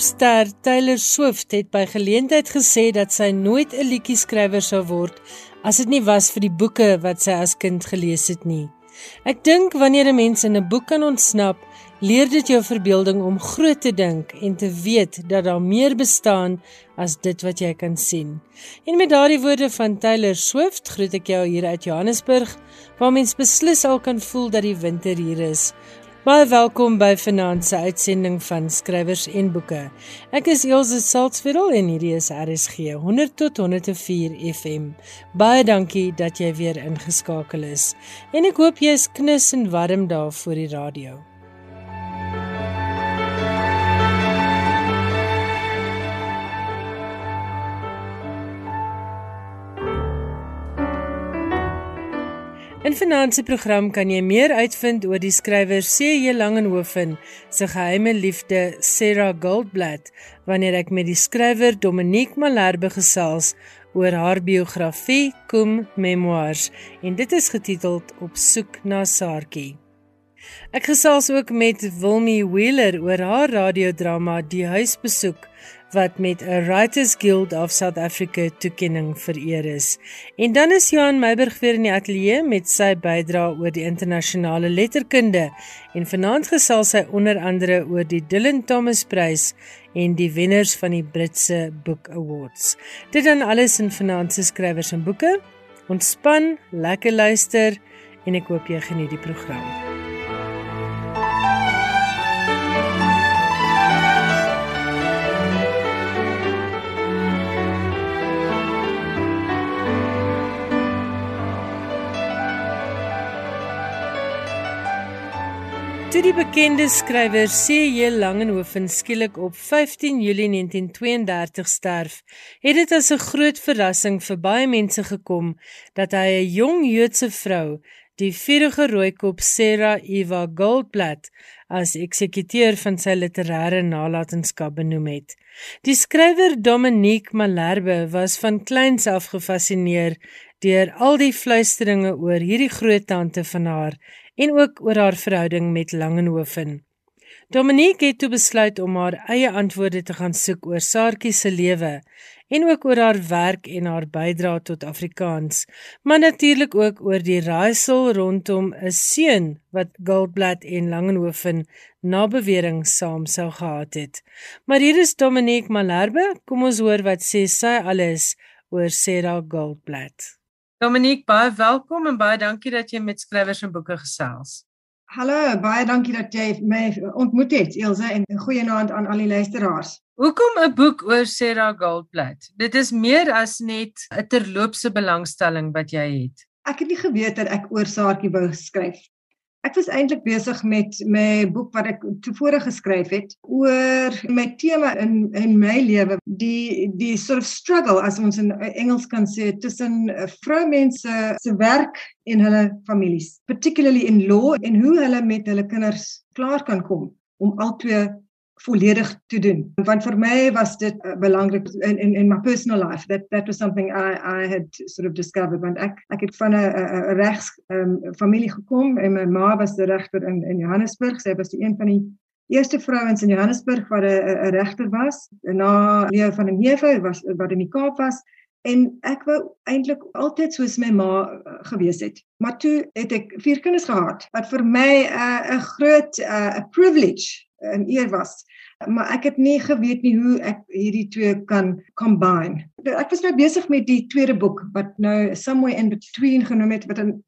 Popster Taylor Swift het by geleentheid gesê dat sy nooit 'n liedjie skrywer sou word as dit nie was vir die boeke wat sy as kind gelees het nie. Ek dink wanneer 'n mens in 'n boek kan ontsnap, leer dit jou verbeelding om groot te dink en te weet dat daar meer bestaan as dit wat jy kan sien. En met daardie woorde van Taylor Swift groet ek jou hier uit Johannesburg, waar mens beslis al kan voel dat die winter hier is. Baie welkom by Vanaand se uitsending van Skrywers en Boeke. Ek is Elsje Salzwetel en hierdie is RSG 100 tot 104 FM. Baie dankie dat jy weer ingeskakel is. En ek hoop jy is knus en warm daar voor die radio. In finansie program kan jy meer uitvind oor die skrywer C.J. Langenhoven se geheime liefde Sarah Goldblatt wanneer ek met die skrywer Dominique Malherbe gesels oor haar biografie Kom Memoirs en dit is getiteld Op soek na Saartjie. Ek gesels ook met Wilmie Wheeler oor haar radiodrama Die Huisbesoek wat met 'n Writers Guild of South Africa toekenning vereer is. En dan is Johan Meiburg weer in die ateljee met sy bydrae oor die internasionale letterkunde en vanaand gesels hy onder andere oor die Dylan Thomas Prys en die wenners van die Britse Book Awards. Dit dan alles in finansies skrywers en boeke. Ontspan, lekker luister en ek hoop jy geniet die program. Toe die bekende skrywer C.J. Langehoven skielik op 15 Julie 1932 sterf, het dit as 'n groot verrassing vir baie mense gekom dat hy 'n jong Joodse vrou, die vurige rooikop Sarah Eva Goldblatt, as eksekuteur van sy literêre nalatenskap benoem het. Die skrywer Dominique Malherbe was van kleins af gefassineer deur al die fluisteringe oor hierdie groot tante van haar en ook oor haar verhouding met Langenhoven. Dominique het toe besluit om haar eie antwoorde te gaan soek oor Saartjie se lewe en ook oor haar werk en haar bydrae tot Afrikaans, maar natuurlik ook oor die raaisel rondom 'n seun wat Goldblatt en Langenhoven na bewering saam sou gehad het. Maar hier is Dominique Malherbe, kom ons hoor wat sê sy alles oor Sarah Goldblatt. Dominique, baie welkom en baie dankie dat jy met skrywers en boeke gesels. Hallo, baie dankie dat jy my ontmoet het, Elsje, en goeienaand aan al die luisteraars. Hoekom 'n boek oor Sarah Goldblatt? Dit is meer as net 'n terloopse belangstelling wat jy het. Ek het nie geweet dat ek oor Saartjie wou skryf Ek was eintlik besig met my boek wat ek tevore geskryf het oor my tema in in my lewe die die sort of struggle as ons in Engels kan sê tussen vroumense se werk en hulle families particularly in law en hoe hulle met hulle kinders klaar kan kom om albei volledig te doen. Want vir my was dit uh, belangrik in in in my personal life that that was something I I had sort of discovered want ek ek het van 'n regs um, familie gekom en my ma was 'n regter in in Johannesburg. Sy was die een van die eerste vrouens in Johannesburg wat 'n regter was. Na Leo van der Heever was wat in die Kaap was en ek wou eintlik altyd soos my ma uh, gewees het. Maar toe het ek vier kinders gehad wat vir my 'n uh, groot 'n uh, privilege 'n eer was. Maar ek het nie geweet nie hoe ek hierdie twee kan combine. Ek was nou besig met die tweede boek wat nou Somewhere in Between genoem het wat in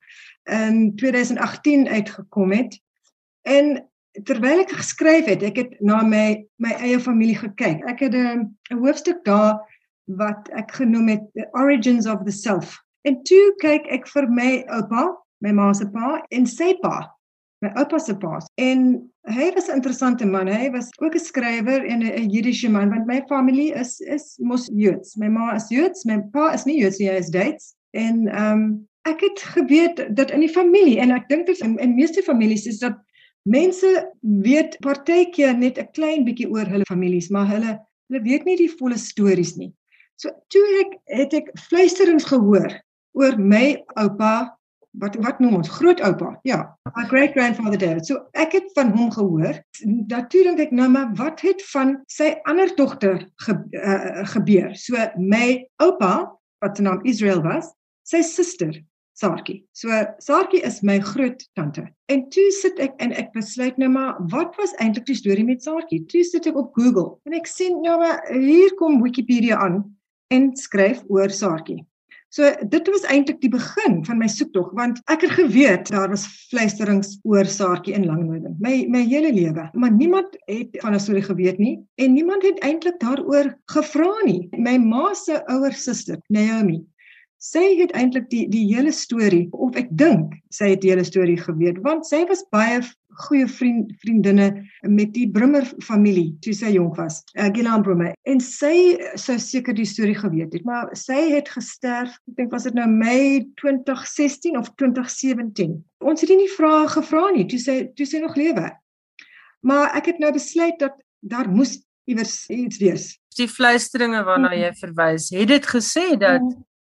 in 2018 uitgekom het. En terwyl ek geskryf het, ek het na my my eie familie gekyk. Ek het 'n 'n hoofstuk daar wat ek genoem het The Origins of the Self. En toe kyk ek vir my oupa, my ma se pa en sy pa, my oupa se pa. En hy was 'n interessante man. Hy was ook 'n skrywer en 'n Jiddiese man want my familie is is mos Joods. My ma is Joods, my pa is nie Joods nie, hy is Duits. En ehm um, ek het geweet dat in die familie en ek dink dit in in meeste families is dat mense weet partykeer net 'n klein bietjie oor hulle families, maar hulle hulle weet nie die volle stories nie. So toe ek het ek fluisterings gehoor oor my oupa wat wat noem ons grootoupa ja my great grandfather David so ek het van hom gehoor natuurlik ek nou maar wat het van sy ander dogter ge, uh, gebeur so my oupa wat se naam Israel was sy suster Saartjie. So Saartjie is my groot tante. En toe sit ek en ek besluit nou maar wat was eintlik die storie met Saartjie? Toe sit ek op Google en ek sien nou maar hier kom Wikipedia aan en skryf oor Saartjie. So dit was eintlik die begin van my soektog want ek het geweet daar was fluisterings oor Saartjie in Langnoorden my my hele lewe. Maar niemand het van 'n storie geweet nie en niemand het eintlik daaroor gevra nie. My ma se ouer suster Naomi sy het eintlik die die hele storie of ek dink sy het die hele storie geweet want sy was baie goeie vriend vriendinne met die Brummer familie toe sy jonk was uh, Gilaan Brummer en sy sou seker die storie geweet het maar sy het gesterf ek dink was dit nou Mei 2016 of 2017 ons het nie vrae gevra nie toe sy toe sy nog lewe. Maar ek het nou besluit dat daar moes iewers iets wees. Die fluisteringe waarna jy verwys het dit gesê dat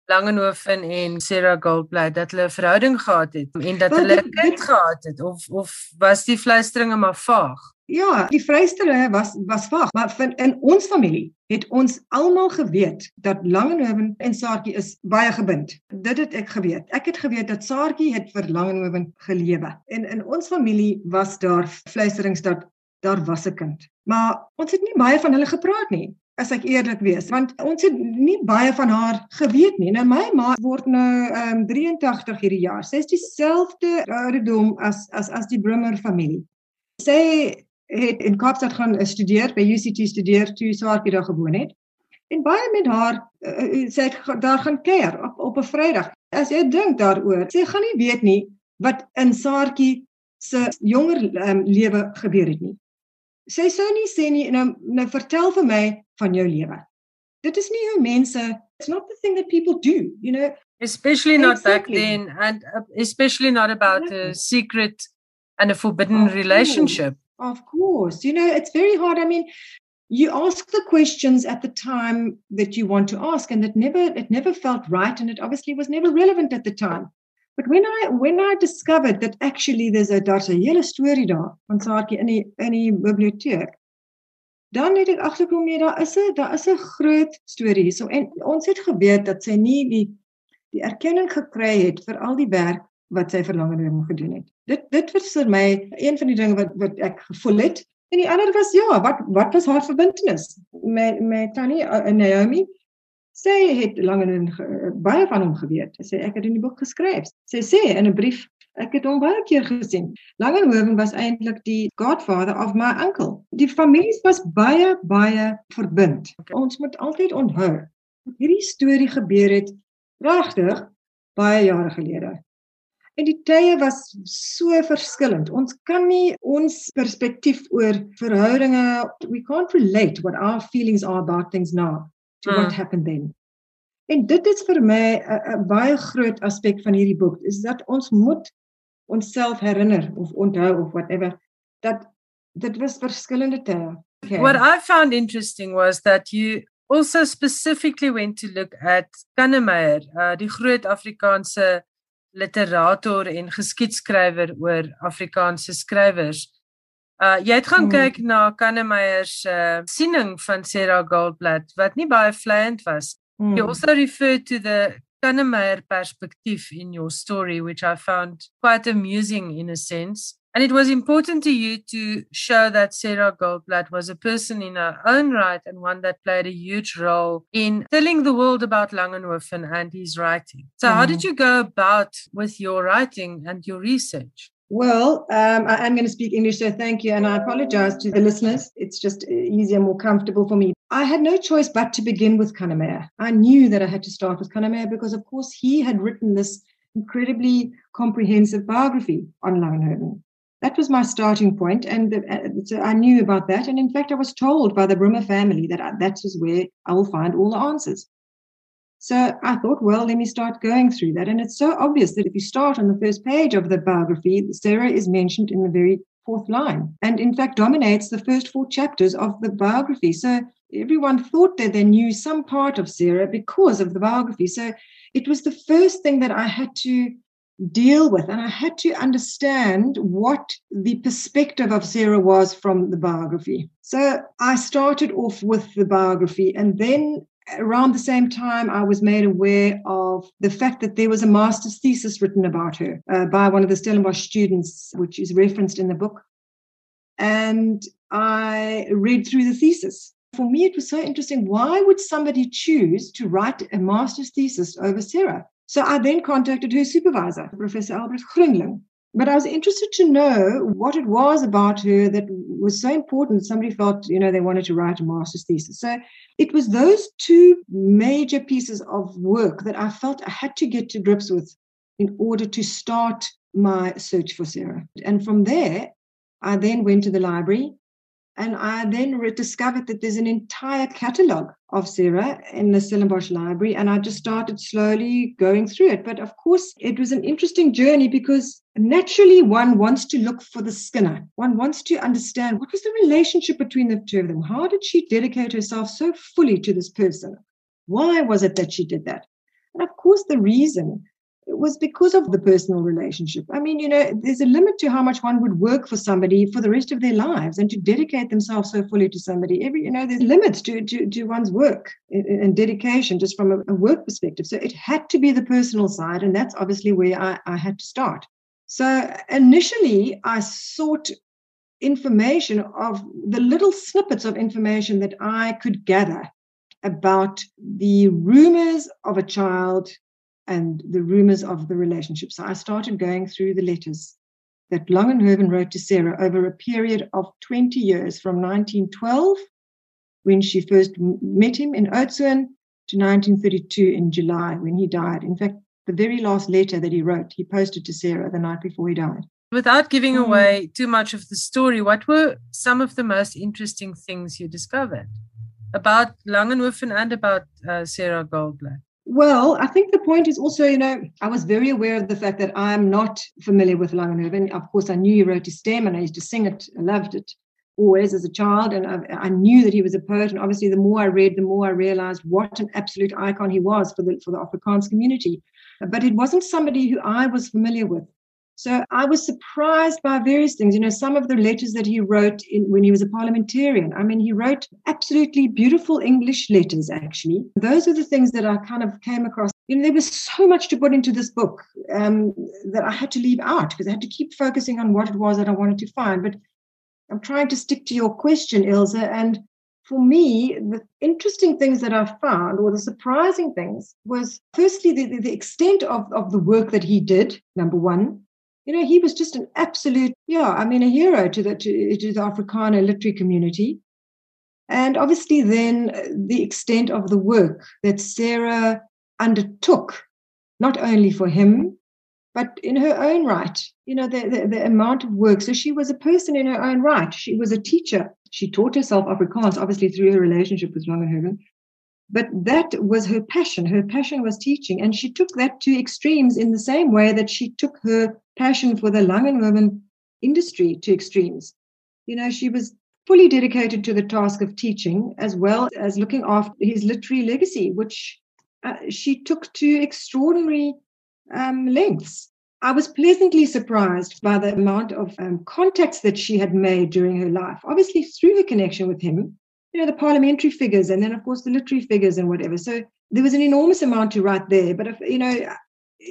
Langenhoven en Sarah Goldblatt dat hulle 'n verhouding gehad het en dat hulle 'n kind gehad het of of was die fluisteringe maar vaag? Ja, die fluisteringe was was vaag, maar van in ons familie het ons almal geweet dat Langenhoven en Saartjie is baie gebind. Dit het ek geweet. Ek het geweet dat Saartjie het vir Langenhoven gelewe. En in ons familie was daar fluisterings dat daar was 'n kind. Maar ons het nie baie van hulle gepraat nie as ek eerlik wees want ons het nie baie van haar geweet nie. Nou my ma word nou um, 83 hierdie jaar. Sy is dieselfde ouderdom as as as die Brummer familie. Sy het in Kaapstad gaan studeer by UCT studeer toe haar daar gewoon het. En baie met haar uh, sy het daar gaan kuier op op 'n Vrydag. As jy dink daaroor, sy gaan nie weet nie wat in Saartjie se jonger um, lewe gebeur het nie sy sou nie sê nie nou nou vertel vir my van jou lewe. Dit is nie hoe mense it's not the thing that people do, you know, especially not exactly. back then and uh, especially not about a secret and a forbidden of relationship. Course. Of course. You know, it's very hard. I mean, you ask the questions at the time that you want to ask and it never it never felt right and it obviously was never relevant at the time. But when I when I discovered that actually there's a daar's 'n hele storie daar van Saartjie in die in die biblioteek. Dan het ek agterkom nee, daar is 'n daar is 'n groot storie hierso en ons het geweet dat sy nie die die erkenning gekry het vir al die werk wat sy vir langer hom gedoen het. Dit dit was vir my een van die dinge wat wat ek gevoel het. En die ander was ja, wat wat was haar verbintenis met met Tannie uh, Naomi? Sy het lank en baie van hom geweet. Sy sê ek het in die boek geskryf. Sy sê in 'n brief ek het hom baie keer gesien. Langenhoven was eintlik die godfather of my uncle. Die families was baie baie verbind. Okay. Ons moet altyd onthou hierdie storie gebeur het regtig baie jare gelede. En die tye was so verskillend. Ons kan nie ons perspektief oor verhoudinge we can't relate what our feelings are about things now to mm. what happened then. En dit is vir my 'n baie groot aspek van hierdie boek is dat ons moet onsself herinner of onthou of whatever dat dit was verskillende tye. Okay. What I found interesting was that you also specifically went to look at Kannemeyer, uh, die groot Afrikaanse literator en geskiedskrywer oor Afrikaanse skrywers. Uh jy het gaan hmm. kyk na Kannemeyer se uh, siening van Sarah Goldblatt wat nie baie vleiend was. Hmm. You also refer to the Kannemeyer perspective in your story which I found quite amusing in a sense. And it was important to you to show that Sarah Goldblatt was a person in her own right and one that played a huge role in telling the world about Langenhofen and his writing. So, mm. how did hmm. you go about with your writing and your research? Well, um, I, am going to speak English, so thank you. And I apologize to the listeners. It's just easier, more comfortable for me. I had no choice but to begin with Kannemeyer. I knew that I had to start with Kannemeyer because, of course, he had written this incredibly comprehensive biography on Langenhoven. That was my starting point, and the, uh, so I knew about that. And in fact, I was told by the Brummer family that I, that is where I will find all the answers. So I thought, well, let me start going through that. And it's so obvious that if you start on the first page of the biography, Sarah is mentioned in the very fourth line and in fact dominates the first four chapters of the biography. So everyone thought that they knew some part of Sarah because of the biography. So it was the first thing that I had to deal with and I had to understand what the perspective of Sarah was from the biography. So I started off with the biography and then around the same time I was made aware of the fact that there was a master's thesis written about her uh, by one of the Stellenbosch students which is referenced in the book. And I read through the thesis. For me it was so interesting why would somebody choose to write a master's thesis over Sarah? So I then contacted her supervisor, Professor Albert Groenling. But I was interested to know what it was about her that was so important somebody felt, you know, they wanted to write a master's thesis. So it was those two major pieces of work that I felt I had to get to grips with in order to start my search for Sarah. And from there, I then went to the library and I then discovered that there's an entire catalogue of Sarah in the Stellenbosch Library. And I just started slowly going through it. But of course, it was an interesting journey because naturally one wants to look for the Skinner. One wants to understand what was the relationship between the two of them? How did she dedicate herself so fully to this person? Why was it that she did that? And of course, the reason it was because of the personal relationship. I mean, you know, there's a limit to how much one would work for somebody for the rest of their lives and to dedicate themselves so fully to somebody. Every, you know, there's limits to, to, to one's work and dedication just from a, work perspective. So it had to be the personal side. And that's obviously where I, I had to start. So initially, I sought information of the little snippets of information that I could gather about the rumors of a child and the rumors of the relationship. So I started going through the letters that Langenhoven wrote to Sarah over a period of 20 years from 1912, when she first met him in Oudtshoorn, to 1932 in July, when he died. In fact, the very last letter that he wrote, he posted to Sarah the night before he died. Without giving mm. away too much of the story, what were some of the most interesting things you discovered about Langenhoven and about uh, Sarah Goldblatt? Well, I think the point is also, you know, I was very aware of the fact that I'm not familiar with Langenhoven. Of course, I knew he wrote his stem and I used to sing it. I loved it always as a child. And I, I, knew that he was a poet. And obviously, the more I read, the more I realized what an absolute icon he was for the, for the Afrikaans community. But it wasn't somebody who I was familiar with. So I was surprised by various things. You know, some of the letters that he wrote in, when he was a parliamentarian. I mean, he wrote absolutely beautiful English letters, actually. Those are the things that I kind of came across. You know, there was so much to put into this book um, that I had to leave out because I had to keep focusing on what it was that I wanted to find. But I'm trying to stick to your question, Ilse. And for me, the interesting things that I found, or the surprising things, was firstly the, the, the extent of, of the work that he did, number one you know, he was just an absolute, yeah, I mean, a hero to the to, to the Afrikaner literary community. And obviously, then uh, the extent of the work that Sarah undertook, not only for him, but in her own right, you know, the, the, the, amount of work. So she was a person in her own right. She was a teacher. She taught herself Afrikaans, obviously through her relationship with Langenhoven. But that was her passion. Her passion was teaching. And she took that to extremes in the same way that she took her passion for the Langenhoven industry to extremes. You know, she was fully dedicated to the task of teaching as well as looking after his literary legacy, which uh, she took to extraordinary um, lengths. I was pleasantly surprised by the amount of um, contacts that she had made during her life, obviously through her connection with him, you know, the parliamentary figures and then, of course, the literary figures and whatever. So there was an enormous amount to write there. But, if, you know,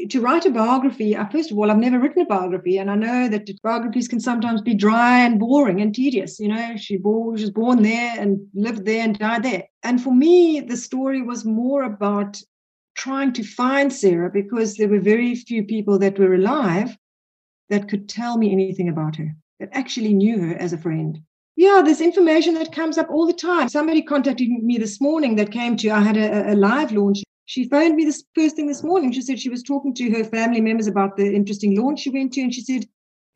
to write a biography, uh, first of all, I've never written a biography, and I know that biographies can sometimes be dry and boring and tedious. You know, she, she was born there and lived there and died there. And for me, the story was more about trying to find Sarah because there were very few people that were alive that could tell me anything about her, that actually knew her as a friend. Yeah, there's information that comes up all the time. Somebody contacted me this morning that came to, I had a, a live launch. She phoned me this first thing this morning. She said she was talking to her family members about the interesting launch she went to, and she said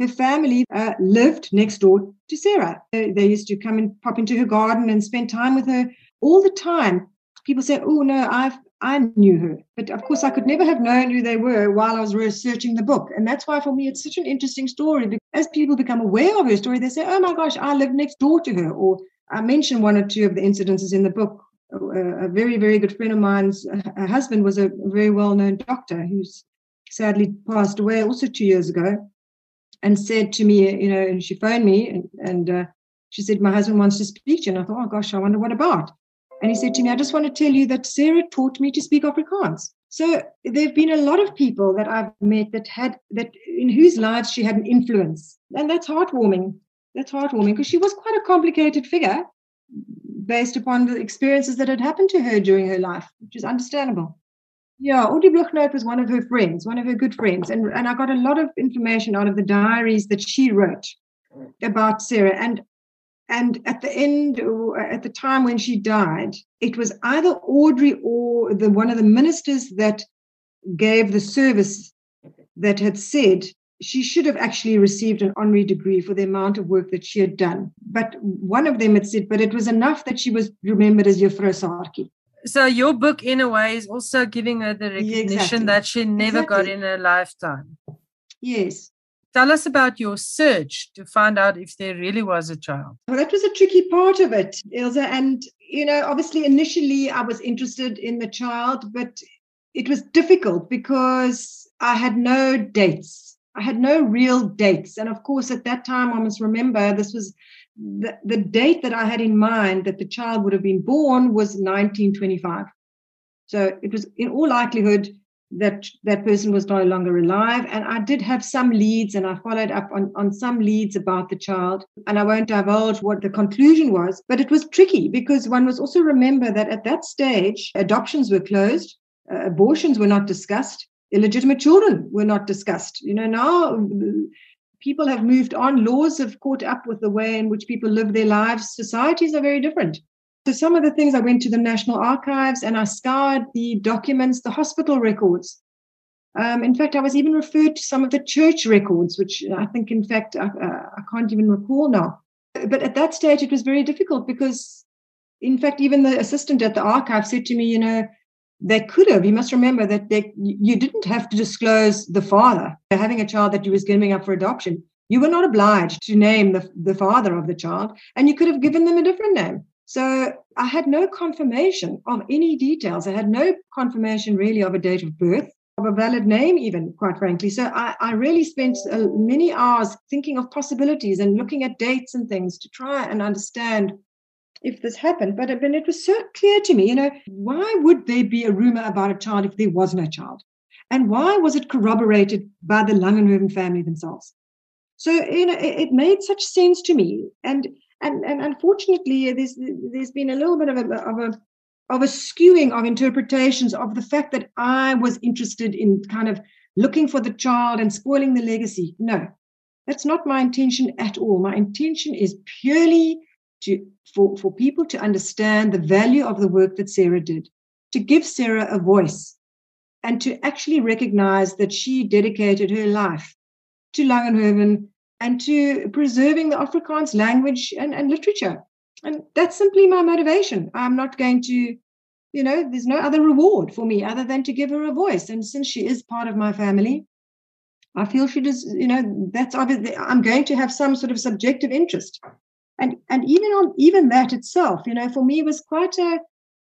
her family uh, lived next door to Sarah. They, they used to come and pop into her garden and spend time with her all the time. People say, "Oh no, I've I knew her. But of course, I could never have known who they were while I was researching the book. And that's why, for me, it's such an interesting story. Because as people become aware of her story, they say, oh my gosh, I live next door to her. Or I mention one or two of the incidences in the book. A, very, very good friend of mine's husband was a very well known doctor who's sadly passed away also two years ago, and said to me, you know, and she phoned me and, and uh, she said, My husband wants to speak to you. And I thought, Oh gosh, I wonder what about. And he said to me, I just want to tell you that Sarah taught me to speak Afrikaans. So there have been a lot of people that I've met that had that in whose lives she had an influence. And that's heartwarming. That's heartwarming because she was quite a complicated figure based upon the experiences that had happened to her during her life, which is understandable. Yeah, Audrey Bluchnote was one of her friends, one of her good friends. And, and I got a lot of information out of the diaries that she wrote about Sarah. And and at the end, at the time when she died, it was either Audrey or the one of the ministers that gave the service that had said she should have actually received an honorary degree for the amount of work that she had done. But one of them had said, but it was enough that she was remembered as Juffrou Saartjie. So your book, in a way, is also giving her the recognition yeah, exactly. that she never exactly. got in her lifetime. Yes. Tell us about your search to find out if there really was a child. Well, that was a tricky part of it, Ilse. And, you know, obviously, initially I was interested in the child, but it was difficult because I had no dates. I had no real dates. And of course, at that time, I must remember this was the, the date that I had in mind that the child would have been born was 1925. So it was, in all likelihood, that that person was no longer alive and i did have some leads and i followed up on, on some leads about the child and i won't divulge what the conclusion was but it was tricky because one must also remember that at that stage adoptions were closed uh, abortions were not discussed illegitimate children were not discussed you know now people have moved on laws have caught up with the way in which people live their lives societies are very different so some of the things I went to the National Archives and I scoured the documents, the hospital records. Um, in fact, I was even referred to some of the church records, which I think, in fact, I, uh, I can't even recall now. But at that stage, it was very difficult because, in fact, even the assistant at the archive said to me, you know, they could have. You must remember that they, you didn't have to disclose the father having a child that you was giving up for adoption. You were not obliged to name the, the father of the child, and you could have given them a different name. So I had no confirmation of any details. I had no confirmation really of a date of birth, of a valid name, even quite frankly. So I, I really spent uh, many hours thinking of possibilities and looking at dates and things to try and understand if this happened. But, uh, but it was so clear to me, you know, why would there be a rumor about a child if there was no child? And why was it corroborated by the Langenhoven family themselves? So, you know, it, it made such sense to me. And and and unfortunately uh, there's there's been a little bit of a of a of a skewing of interpretations of the fact that I was interested in kind of looking for the child and spoiling the legacy. No, that's not my intention at all. My intention is purely to for, for people to understand the value of the work that Sarah did, to give Sarah a voice, and to actually recognize that she dedicated her life to Langenhoven and to preserving the Afrikaans language and, and literature. And that's simply my motivation. I'm not going to, you know, there's no other reward for me other than to give her a voice. And since she is part of my family, I feel she does, you know, that's I'm going to have some sort of subjective interest. And and even on even that itself, you know, for me was quite a,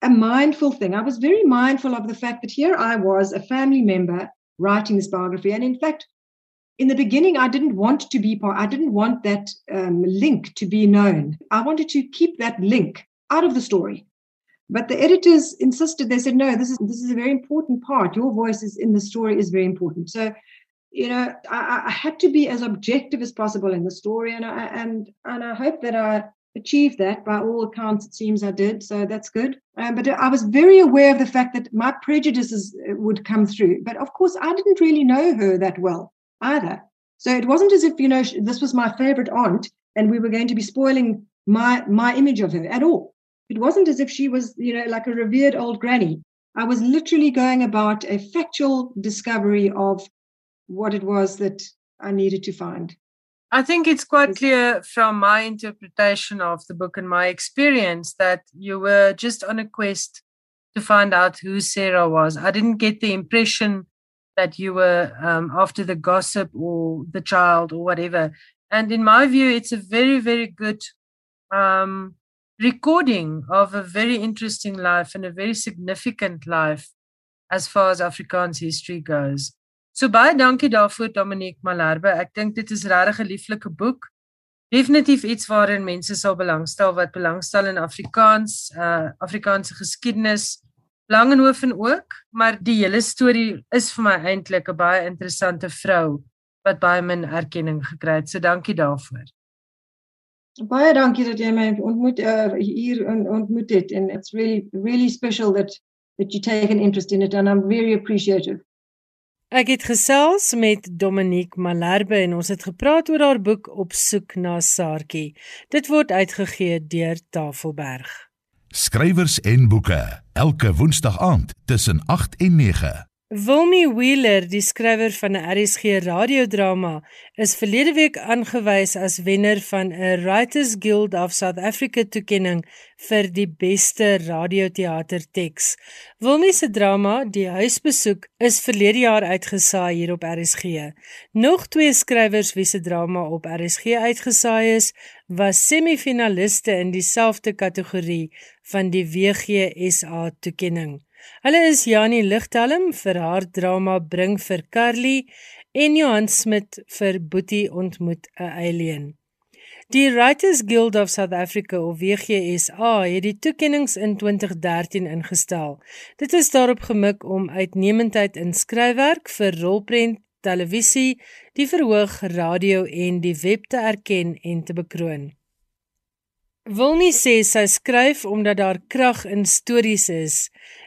a mindful thing. I was very mindful of the fact that here I was, a family member, writing this biography. And in fact, in the beginning, I didn't want to be part, I didn't want that um, link to be known. I wanted to keep that link out of the story. But the editors insisted, they said, no, this is this is a very important part. Your voice is in the story is very important. So, you know, I, I had to be as objective as possible in the story. And I and and I hope that I achieved that by all accounts it seems i did so that's good um, but i was very aware of the fact that my prejudices uh, would come through but of course i didn't really know her that well either. So it wasn't as if, you know, this was my favorite aunt and we were going to be spoiling my my image of her at all. It wasn't as if she was, you know, like a revered old granny. I was literally going about a factual discovery of what it was that I needed to find. I think it's quite clear from my interpretation of the book and my experience that you were just on a quest to find out who Sarah was. I didn't get the impression that you were um, after the gossip or the child or whatever. And in my view, it's a very, very good um, recording of a very interesting life and a very significant life as far as Afrikaans history goes. So baie dankie daarvoor Dominique Malherbe. Ek dink dit is regtig 'n lieflike boek. Definitief iets waarin mense sal belangstel wat belangstel in Afrikaans, uh Afrikaanse geskiedenis, Langehoven ook, maar die hele storie is vir my eintlik 'n baie interessante vrou wat baie min erkenning gekry het. So dankie daarvoor. Baie dankie dat jy my ontmoet uh, hier ontmoet het and it's really really special that that you take an interest in it and I'm very appreciative. Ek het gesels met Dominique Malherbe en ons het gepraat oor haar boek Op soek na Saartjie. Dit word uitgegee deur Tafelberg. Skrywers en boeke elke woensdag aand tussen 8 en 9. Wilmy Wheeler, die skrywer van 'n RSG radiodrama, is verlede week aangewys as wenner van 'n Writers Guild of South Africa toekenning vir die beste radioteaterteks. Wilmy se drama, Die Huisbesoek, is verlede jaar uitgesaai hier op RSG. Nog twee skrywers wie se drama op RSG uitgesaai is, was semifinaliste in dieselfde kategorie van die WGSA toekenning. Hulle is Janie Ligtelm vir haar drama Bring vir Carly en Johan Smit vir Boetie ontmoet 'n alien. Die Writers Guild of South Africa of WGSA het die toekenninge in 2013 ingestel. Dit is daarop gemik om uitnemendheid in skryfwerk vir rolprent, televisie, die verhoog, radio en die web te erken en te bekroon. Wilnie sê sy skryf omdat daar krag in stories is.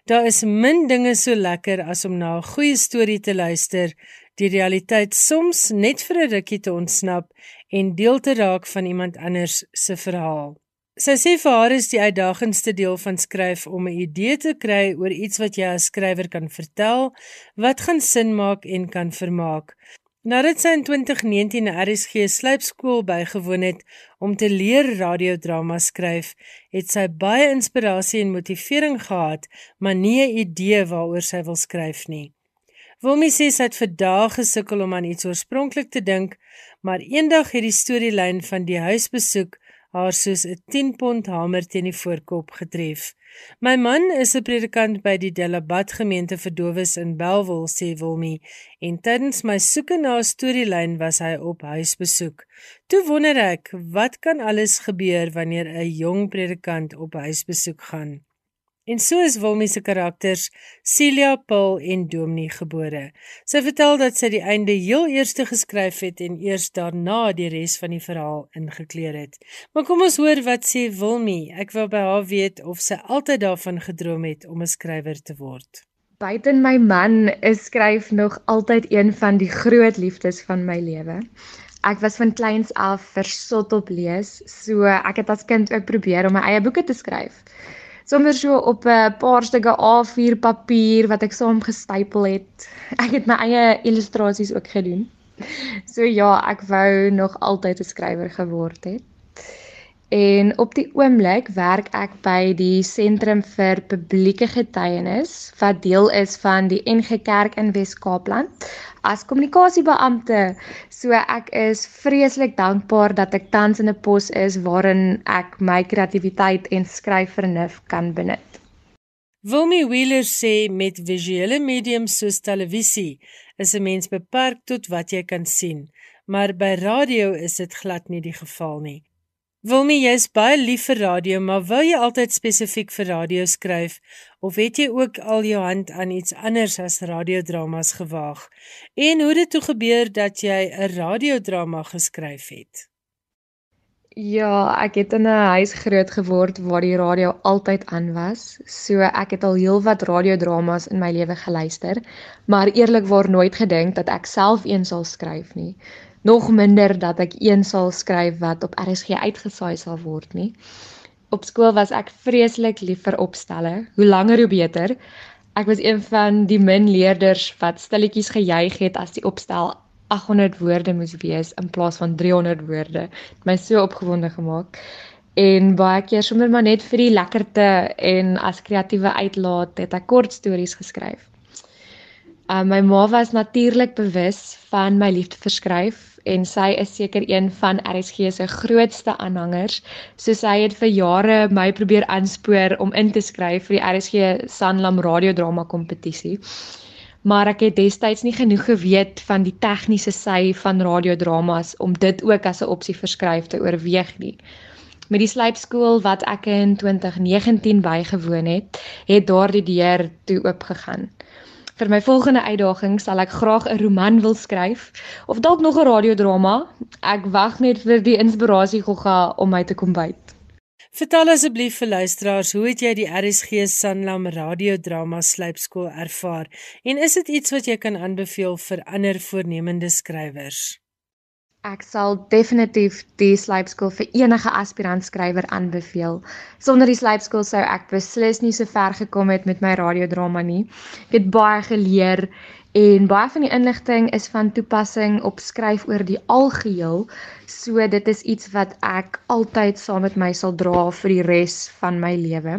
Daar is min dinge so lekker as om na 'n goeie storie te luister, die realiteit soms net vir 'n rukkie te ontsnap en deel te raak van iemand anders se verhaal. Sy sê vir haar is die uitdagendste deel van skryf om 'n idee te kry oor iets wat jy as skrywer kan vertel, wat gaan sin maak en kan vermaak. Nadat sy in 2019 'n RSG slypskool bygewoon het om te leer radiodrama skryf, het sy baie inspirasie en motivering gehad, maar nie 'n idee waaroor sy wil skryf nie. Wilmy sê sy het vir dae gesukkel om aan iets oorspronklik te dink, maar eendag het die storielyn van die huisbesoek haar soos 'n 10 pond hamer teen die voorkop getref. My man is 'n predikant by die Delabat gemeente vir dowes in Belwel, sê Wilmy, en tydens my soeke na 'n storielyn was hy op huisbesoek. Toe wonder ek, wat kan alles gebeur wanneer 'n jong predikant op huisbesoek gaan? En so is Wilmie se karakters Celia, Paul en Dominee gebore. Sy vertel dat sy die einde heel eerste geskryf het en eers daarna die res van die verhaal ingekleer het. Maar kom ons hoor wat sê Wilmie. Ek wil by haar weet of sy altyd daarvan gedroom het om 'n skrywer te word. Buiten my man is skryf nog altyd een van die groot liefdes van my lewe. Ek was van kleins af versot op lees, so ek het as kind ook probeer om my eie boeke te skryf sommer so op 'n paar stukke A4 papier wat ek saam gestapel het. Ek het my eie illustrasies ook gedoen. So ja, ek wou nog altyd 'n skrywer geword het. En op die oomblik werk ek by die Sentrum vir Publieke Getuienis wat deel is van die NG Kerk in Wes-Kaapland as kommunikasiebeampte. So ek is vreeslik dankbaar dat ek tans in 'n pos is waarin ek my kreatiwiteit en skryfvernuf kan benut. Wilmy Wheeler sê met visuele mediums soos televisie is 'n mens beperk tot wat jy kan sien, maar by radio is dit glad nie die geval nie. Wilmy, jy's baie lief vir radio, maar wou jy altyd spesifiek vir radio skryf of het jy ook al jou hand aan iets anders as radiodramas gewaag? En hoe het dit toe gebeur dat jy 'n radiodrama geskryf het? Ja, ek het in 'n huis groot geword waar die radio altyd aan was. So ek het al heelwat radiodramas in my lewe geluister, maar eerlikwaar nooit gedink dat ek self een sal skryf nie nog minder dat ek een sal skryf wat op RSG uitgesaai sal word nie. Op skool was ek vreeslik lief vir opstelle, hoe langer hoe beter. Ek was een van die min leerders wat stilletjies gejuig het as die opstel 800 woorde moes wees in plaas van 300 woorde. Dit my so opgewonde gemaak. En baie keer sommer maar net vir die lekkerte en as kreatiewe uitlaat het ek kort stories geskryf. Uh, my ma was natuurlik bewus van my liefde vir skryf en sy is seker een van RSG se grootste aanhangers. So sy het vir jare my probeer aanspoor om in te skryf vir die RSG Sanlam radiodrama kompetisie. maar ek het destyds nie genoeg geweet van die tegniese sy van radiodramas om dit ook as 'n opsie vir skryf te oorweeg nie. Met die slypskool wat ek in 2019 bygewoon het, het daardie deur toe oopgegaan. Vir my volgende uitdaging sal ek graag 'n roman wil skryf of dalk nog 'n radiodrama. Ek wag net vir die inspirasie gogga om my te kom byt. Vertel asseblief vir luisteraars, hoe het jy die RSG Sanlam radiodrama slypskool ervaar en is dit iets wat jy kan aanbeveel vir ander voornemende skrywers? Ek sal definitief die slypskool vir enige aspirant skrywer aanbeveel. Sonder die slypskool sou ek beslis nie so ver gekom het met my radiodrama nie. Ek het baie geleer En baie van die inligting is van toepassing op skryf oor die algeheel. So dit is iets wat ek altyd saam met my sal dra vir die res van my lewe.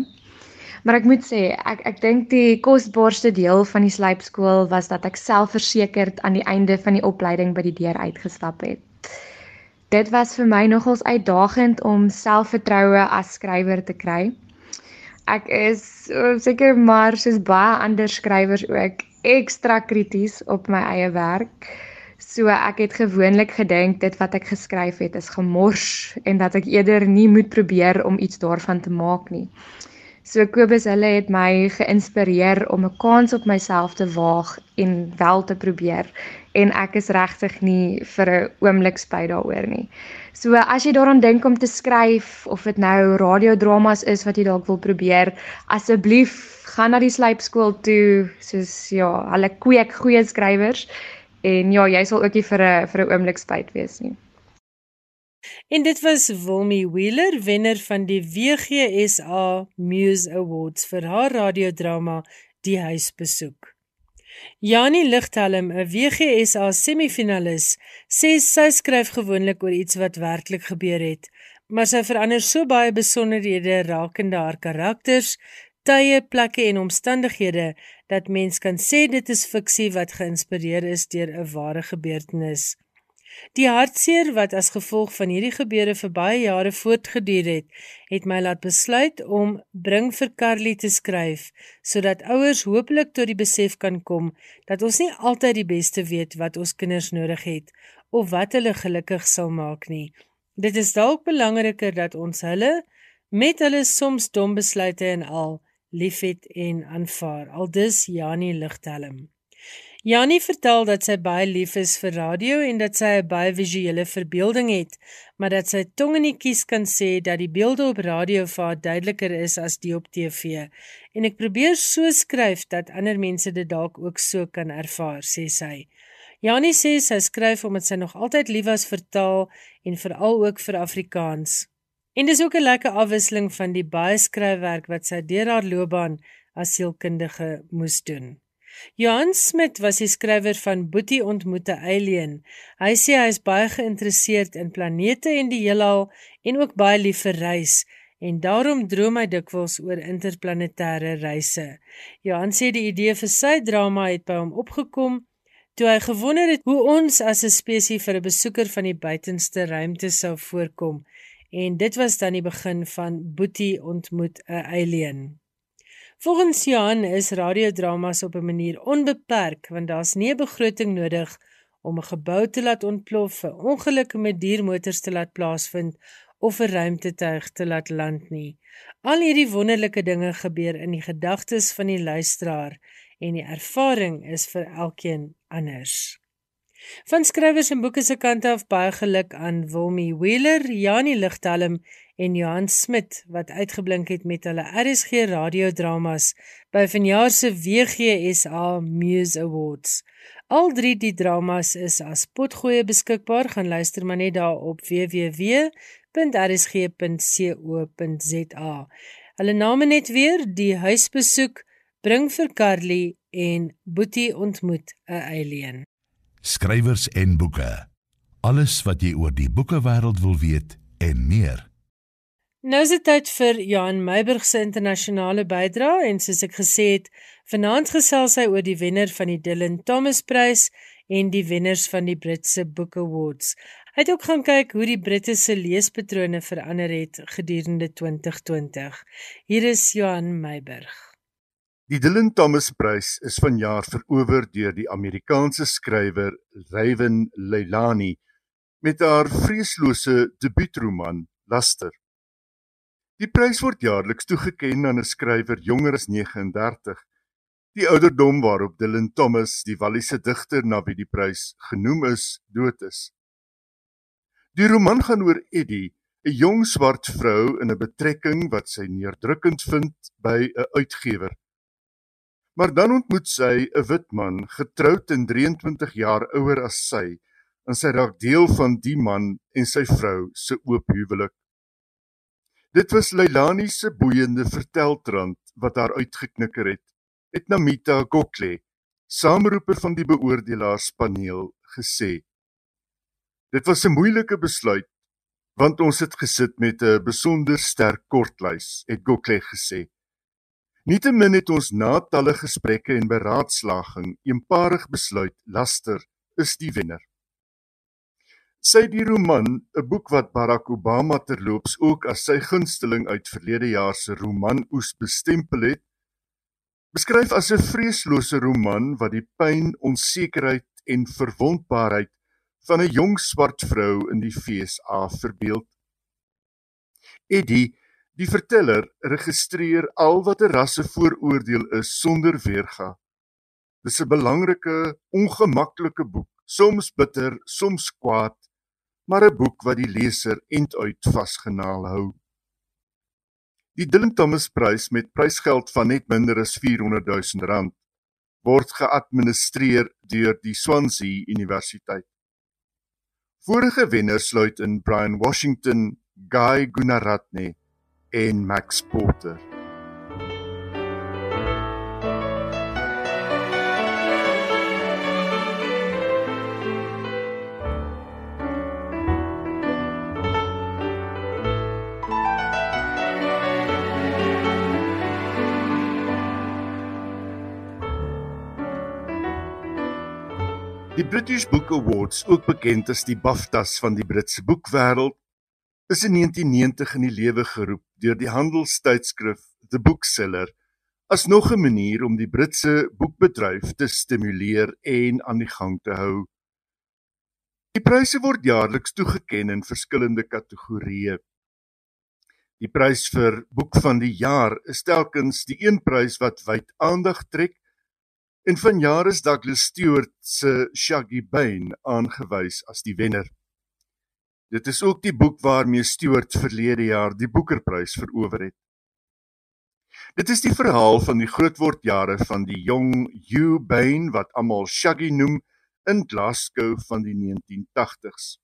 Maar ek moet sê, ek ek dink die kosbaarste deel van die slypskool was dat ek selfversekerd aan die einde van die opleiding by die deur uitgestap het. Dit was vir my nogals uitdagend om selfvertroue as skrywer te kry. Ek is seker maar soos baie ander skrywers ook ekstra krities op my eie werk. So ek het gewoonlik gedink dit wat ek geskryf het is gemors en dat ek eerder nie moet probeer om iets daarvan te maak nie. So Kobus hulle het my geïnspireer om 'n kans op myself te waag en wel te probeer en ek is regtig nie vir 'n oomblik spyt daaroor nie. So as jy daaraan dink om te skryf of dit nou radiodramas is wat jy dalk wil probeer, asseblief gaan na die slypskool toe soos ja, hulle kweek goeie skrywers en ja, jy sal ook nie vir 'n vir 'n oomblik spyt wees nie. En dit was Wilmy Wheeler, wenner van die WGSA Muse Awards vir haar radiodrama Die Huisbesoek. Janie Ligthelm, 'n WGSA semifinalis, sê sy skryf gewoonlik oor iets wat werklik gebeur het, maar sy verander so baie besonderhede rakende haar karakters, tye, plekke en omstandighede dat mens kan sê dit is fiksie wat geïnspireer is deur 'n ware gebeurtenis. Die hartseer wat as gevolg van hierdie gebeure vir baie jare voortgeduur het, het my laat besluit om Bring vir Carly te skryf sodat ouers hopelik tot die besef kan kom dat ons nie altyd die beste weet wat ons kinders nodig het of wat hulle gelukkig sal maak nie. Dit is dalk belangriker dat ons hulle met hulle soms dom besluite en al liefhet en aanvaar. Aldus Janie Ligtelm. Janie vertel dat sy baie lief is vir radio en dat sy 'n baie visuele verbeelding het, maar dat sy tong in die kies kan sê dat die beelde op radio vir haar duideliker is as die op TV. En ek probeer so skryf dat ander mense dit dalk ook so kan ervaar, sê sy. Janie sê sy skryf omdat sy nog altyd lief was vir taal en veral ook vir Afrikaans. En dis ook 'n lekker afwisseling van die baie skryfwerk wat sy deur haar loopbaan as sielkundige moes doen. Johan Smit was die skrywer van Boetie ontmoet 'n alien. Hy sê hy is baie geïnteresseerd in planete en die heelal en ook baie lief vir reis en daarom droom hy dikwels oor interplanetêre reise. Johan sê die idee vir sy drama het by hom opgekom toe hy gewonder het hoe ons as 'n spesies vir 'n besoeker van die buitenste ruimte sou voorkom en dit was dan die begin van Boetie ontmoet 'n alien. Volgens Johan is radiodramas op 'n manier onbeperk want daar's nie 'n begroting nodig om 'n gebou te laat ontplof, 'n ongeluk met diermotors te laat plaasvind of 'n ruimtetuig te laat land nie. Al hierdie wonderlike dinge gebeur in die gedagtes van die luisteraar en die ervaring is vir elkeen anders. Van skrywers en boeke se kant af baie geluk aan Wilmy Wheeler, Janie Ligtelm en Johan Smit wat uitgeblink het met hulle RSG radiodramas by vanjaar se WGSA Muse Awards. Al drie die dramas is as potgoeie beskikbaar, gaan luister maar net daar op www.rsg.co.za. Hulle name net weer: Die huisbesoek, Bring vir Carly en Boetie ontmoet 'n alien skrywers en boeke. Alles wat jy oor die boekewêreld wil weet en meer. Nou is dit tyd vir Johan Meiburg se internasionale bydrae en soos ek gesê het, vanaand gesels hy oor die wenner van die Dylan Thomas Prys en die wenners van die Britse Book Awards. Hy het ook gaan kyk hoe die Britte se leespatrone verander het gedurende 2020. Hier is Johan Meiburg. Die Dylan Thomas Prys is vanjaar verower deur die Amerikaanse skrywer Raven Leilani met haar vreeslose debuutroman Luster. Die prys word jaarliks toegekend aan 'n skrywer jonger as 39. Die ouderdom waarop Dylan Thomas, die Walliese digter na wie die prys genoem is, dood is. Die roman gaan oor Eddie, 'n jong swart vrou in 'n betrekking wat sy neerdrukkend vind by 'n uitgewer. Maar dan ontmoet sy 'n wit man, getroud en 23 jaar ouer as sy, en sy raak deel van die man en sy vrou se oop huwelik. Dit was Leilani se boeiende verteltrand wat haar uitgeknikker het, het Namita Gokle, saamroeper van die beoordelaarspaneel, gesê. Dit was 'n moeilike besluit want ons het gesit met 'n besonder sterk kortlys, het Gokle gesê. Nietemin het ons na talle gesprekke en beraadslaging eenparig besluit Laster is die wenner. Sy die roman, 'n boek wat Barack Obama terloops ook as sy gunsteling uit verlede jaar se roman oes bestempel het, beskryf as 'n vreeslose roman wat die pyn, onsekerheid en verwondbaarheid van 'n jong swart vrou in die FSA verbeel. Eddie Die verteller registreer al wat 'n rassevooroordeel is sonder weerga. Dis 'n belangrike, ongemaklike boek, soms bitter, soms kwaad, maar 'n boek wat die leser enduit vasgenaal hou. Die Dylan Thomas Prys met prysgeld van net minder as 400 000 rand word geadministreer deur die Swansea Universiteit. Vorige wenners sluit in Brian Washington, Guy Gunaratne en Max Porter. Die British Book Awards, ook bekend as die BAFTAs van die Britse boekwêreld, is in 1990 in die lewe geroep deur die handelstydskrif The Bookseller as nog 'n manier om die Britse boekbedryf te stimuleer en aan die gang te hou. Die pryse word jaarliks toegekend in verskillende kategorieë. Die prys vir boek van die jaar is telkens die een prys wat wyd aandag trek en vanjaar is Douglas Stewart se Shaggy Bane aangewys as die wenner. Dit is ook die boek waarmee Stewart verlede jaar die Boekerprys verower het. Dit is die verhaal van die grootwordjare van die jong Hugh Bain wat almal Shaggy noem in Glasgow van die 1980s.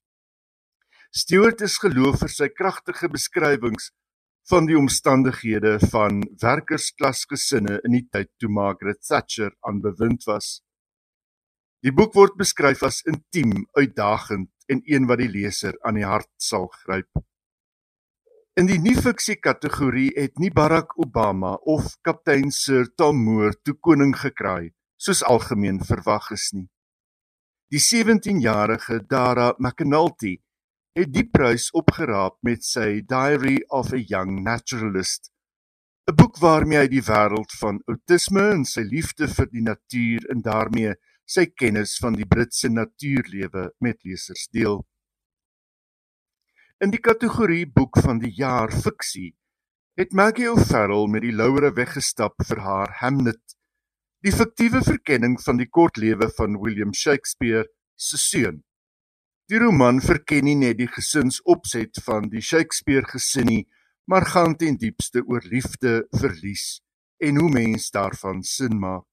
Stewart is geloof vir sy kragtige beskrywings van die omstandighede van werkersklasgesinne in die tyd toe Margaret Thatcher aan bewind was. Die boek word beskryf as intiem, uitdagend en een wat die leser aan die hart sal gryp. In die nie-fiksie kategorie het nie Barack Obama of kaptein Sir Tom Moore toe koning gekraai soos algemeen verwag is nie. Die 17-jarige Dara McAnulty het die prys opgeraap met sy Diary of a Young Naturalist, 'n boek waarmee hy die wêreld van outisme en sy liefde vir die natuur en daarmee sy kennis van die Britse natuurlewe met lesers deel. In die kategorie boek van die jaar fiksie het Maggie O'Farrell met die laure weggestap vir haar Hamlet, die fiktiewe verkenning van die kortlewe van William Shakespeare se seun. Die roman verken nie net die gesinsopset van die Shakespeare gesin nie, maar gaan ten diepste oor liefde, verlies en hoe mens daarvan sin maak.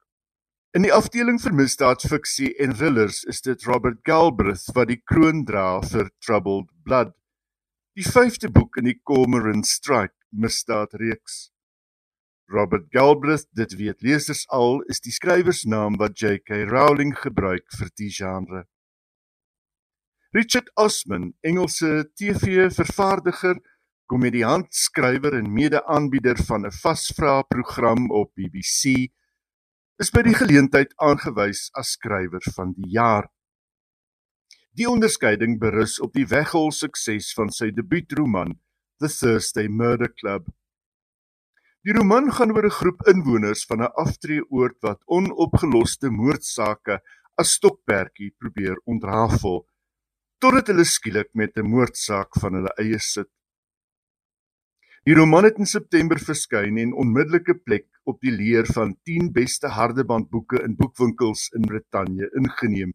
In die afdeling vir misdaadfiksie en thrillers is dit Robert Galbraith wat die kroon dra vir Troubled Blood, die vyfde boek in die Cormoran Strike misdaadreeks. Robert Galbraith, dit weet lesers al, is die skrywersnaam wat J.K. Rowling gebruik vir die genre. Richard Osman, Engelse TV-vervaardiger, komediant, skrywer en mede-aanbieder van 'n vasvra-program op BBC, is by die geleentheid aangewys as skrywer van die jaar. Die onderskeiding berus op die weghol sukses van sy debuutroman The Thursday Murder Club. Die roman gaan oor 'n groep inwoners van 'n aftreeoord wat onopgeloste moordsake as stokperdjie probeer ontrafel totdat hulle skielik met 'n moordsaak van hulle eie sit. Die roman het in September verskyn en onmiddellike plek op die leer van 10 beste hardebandboeke in boekwinkels in Brittanje ingeneem.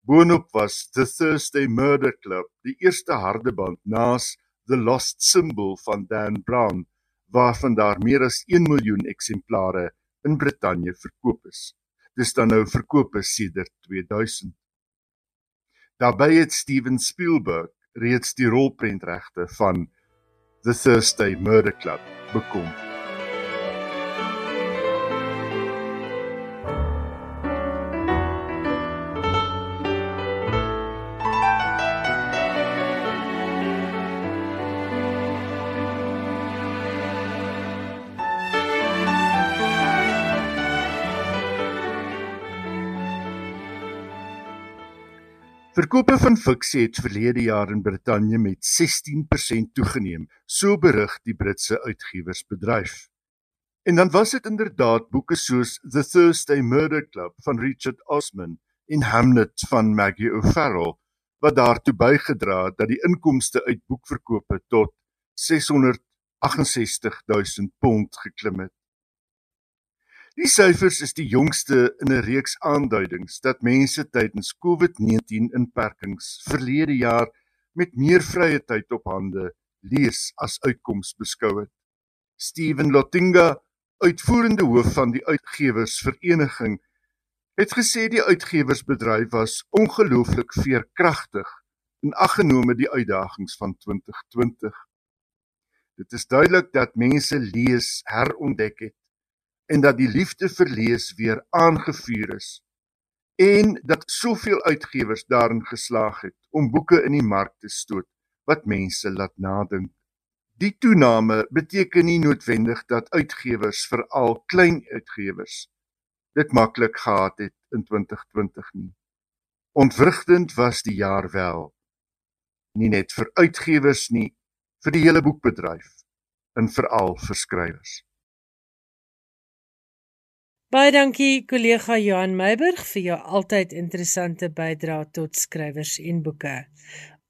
Boonop was The Thursday Murder Club die eerste hardeband naas The Lost Symbol van Dan Brown waarvan daar meer as 1 miljoen eksemplare in Brittanje verkoop is. Dis dan nou verkoop is sedert 2000. Daarbey het Steven Spielberg reeds die rolprentregte van The Thursday Murder Club bekom. Verkope van fiksie het verlede jaar in Brittanje met 16% toegeneem, so berig die Britse uitgewersbedryf. En dan was dit inderdaad boeke soos The Thursday Murder Club van Richard Osman en Hamlet van Maggie O'Farrell wat daartoe bygedra het dat die inkomste uit boekverkope tot 668 000 pond geklim het. Die syfers is die jongste in 'n reeks aanduidings dat mense tydens COVID-19 inperkings verlede jaar met meer vrye tyd op hande lees as uitkoms beskou het. Steven Lotinga, uitvoerende hoof van die uitgewersvereniging, het gesê die uitgewersbedryf was ongelooflik veerkragtig in aggenome die uitdagings van 2020. Dit is duidelik dat mense lees herontdek het en dat die liefde vir lees weer aangevuur is en dat soveel uitgewers daarin geslaag het om boeke in die mark te stoot wat mense laat nadink. Die toename beteken nie noodwendig dat uitgewers veral klein uitgewers dit maklik gehad het in 2020 nie. Ontwrigtend was die jaar wel. Nie net vir uitgewers nie, vir die hele boekbedryf en veral vir skrywers. Baie dankie kollega Johan Meiburg vir jou altyd interessante bydrae tot skrywers en boeke.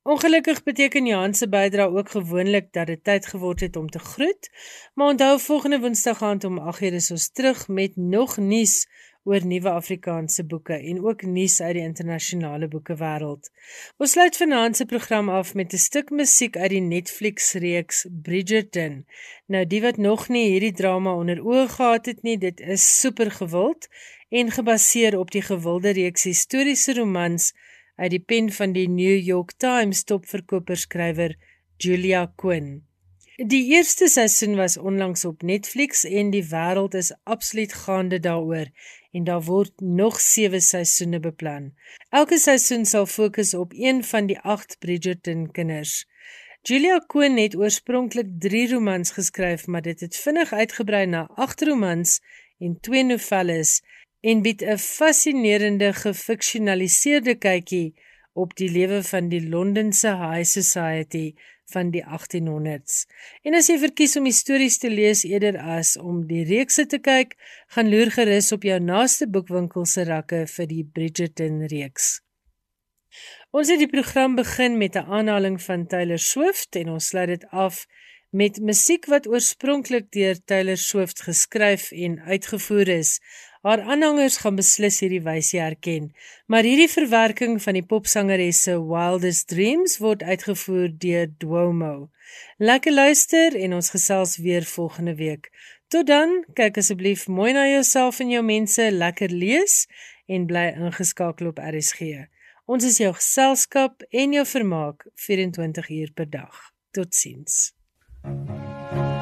Ongelukkig beteken Johan se bydrae ook gewoonlik dat dit tyd geword het om te groet, maar onthou volgende Woensdag aand om 8:00 is ons terug met nog nuus oor nuwe Afrikaanse boeke en ook nuus uit die internasionale boekewêreld. Ons sluit vanaand se program af met 'n stuk musiek uit die Netflix-reeks Bridgerton. Nou die wat nog nie hierdie drama onder oë gehad het nie, dit is super gewild en gebaseer op die gewilde reeks historiese romans uit die pen van die New York Times topverkoperskrywer Julia Quinn. Die eerste seisoen was onlangs op Netflix en die wêreld is absoluut gaande daaroor en daar word nog 7 seisoene beplan. Elke seisoen sal fokus op een van die 8 Bridgerton kinders. Julia Quinn het oorspronklik 3 romans geskryf, maar dit het vinnig uitgebrei na 8 romans en 2 novelles en bied 'n fascinerende gefiksionaliseerde kykie op die lewe van die Londense high society van die 1800s. En as jy verkies om stories te lees eerder as om die reekse te kyk, gaan loer gerus op jou naaste boekwinkel se rakke vir die Bridgerton reeks. Ons het die program begin met 'n aanhaling van Taylor Swift en ons sluit dit af met musiek wat oorspronklik deur Taylor Swift geskryf en uitgevoer is. Haar aanhangers gaan beslis hierdie wysie herken, maar hierdie verwerking van die popsangeres se Wildest Dreams word uitgevoer deur Duomo. Lekker luister en ons gesels weer volgende week. Tot dan, kyk asseblief mooi na jouself en jou mense, lekker lees en bly ingeskakel op RSG. Ons is jou geselskap en jou vermaak 24 uur per dag. Totsiens. thank you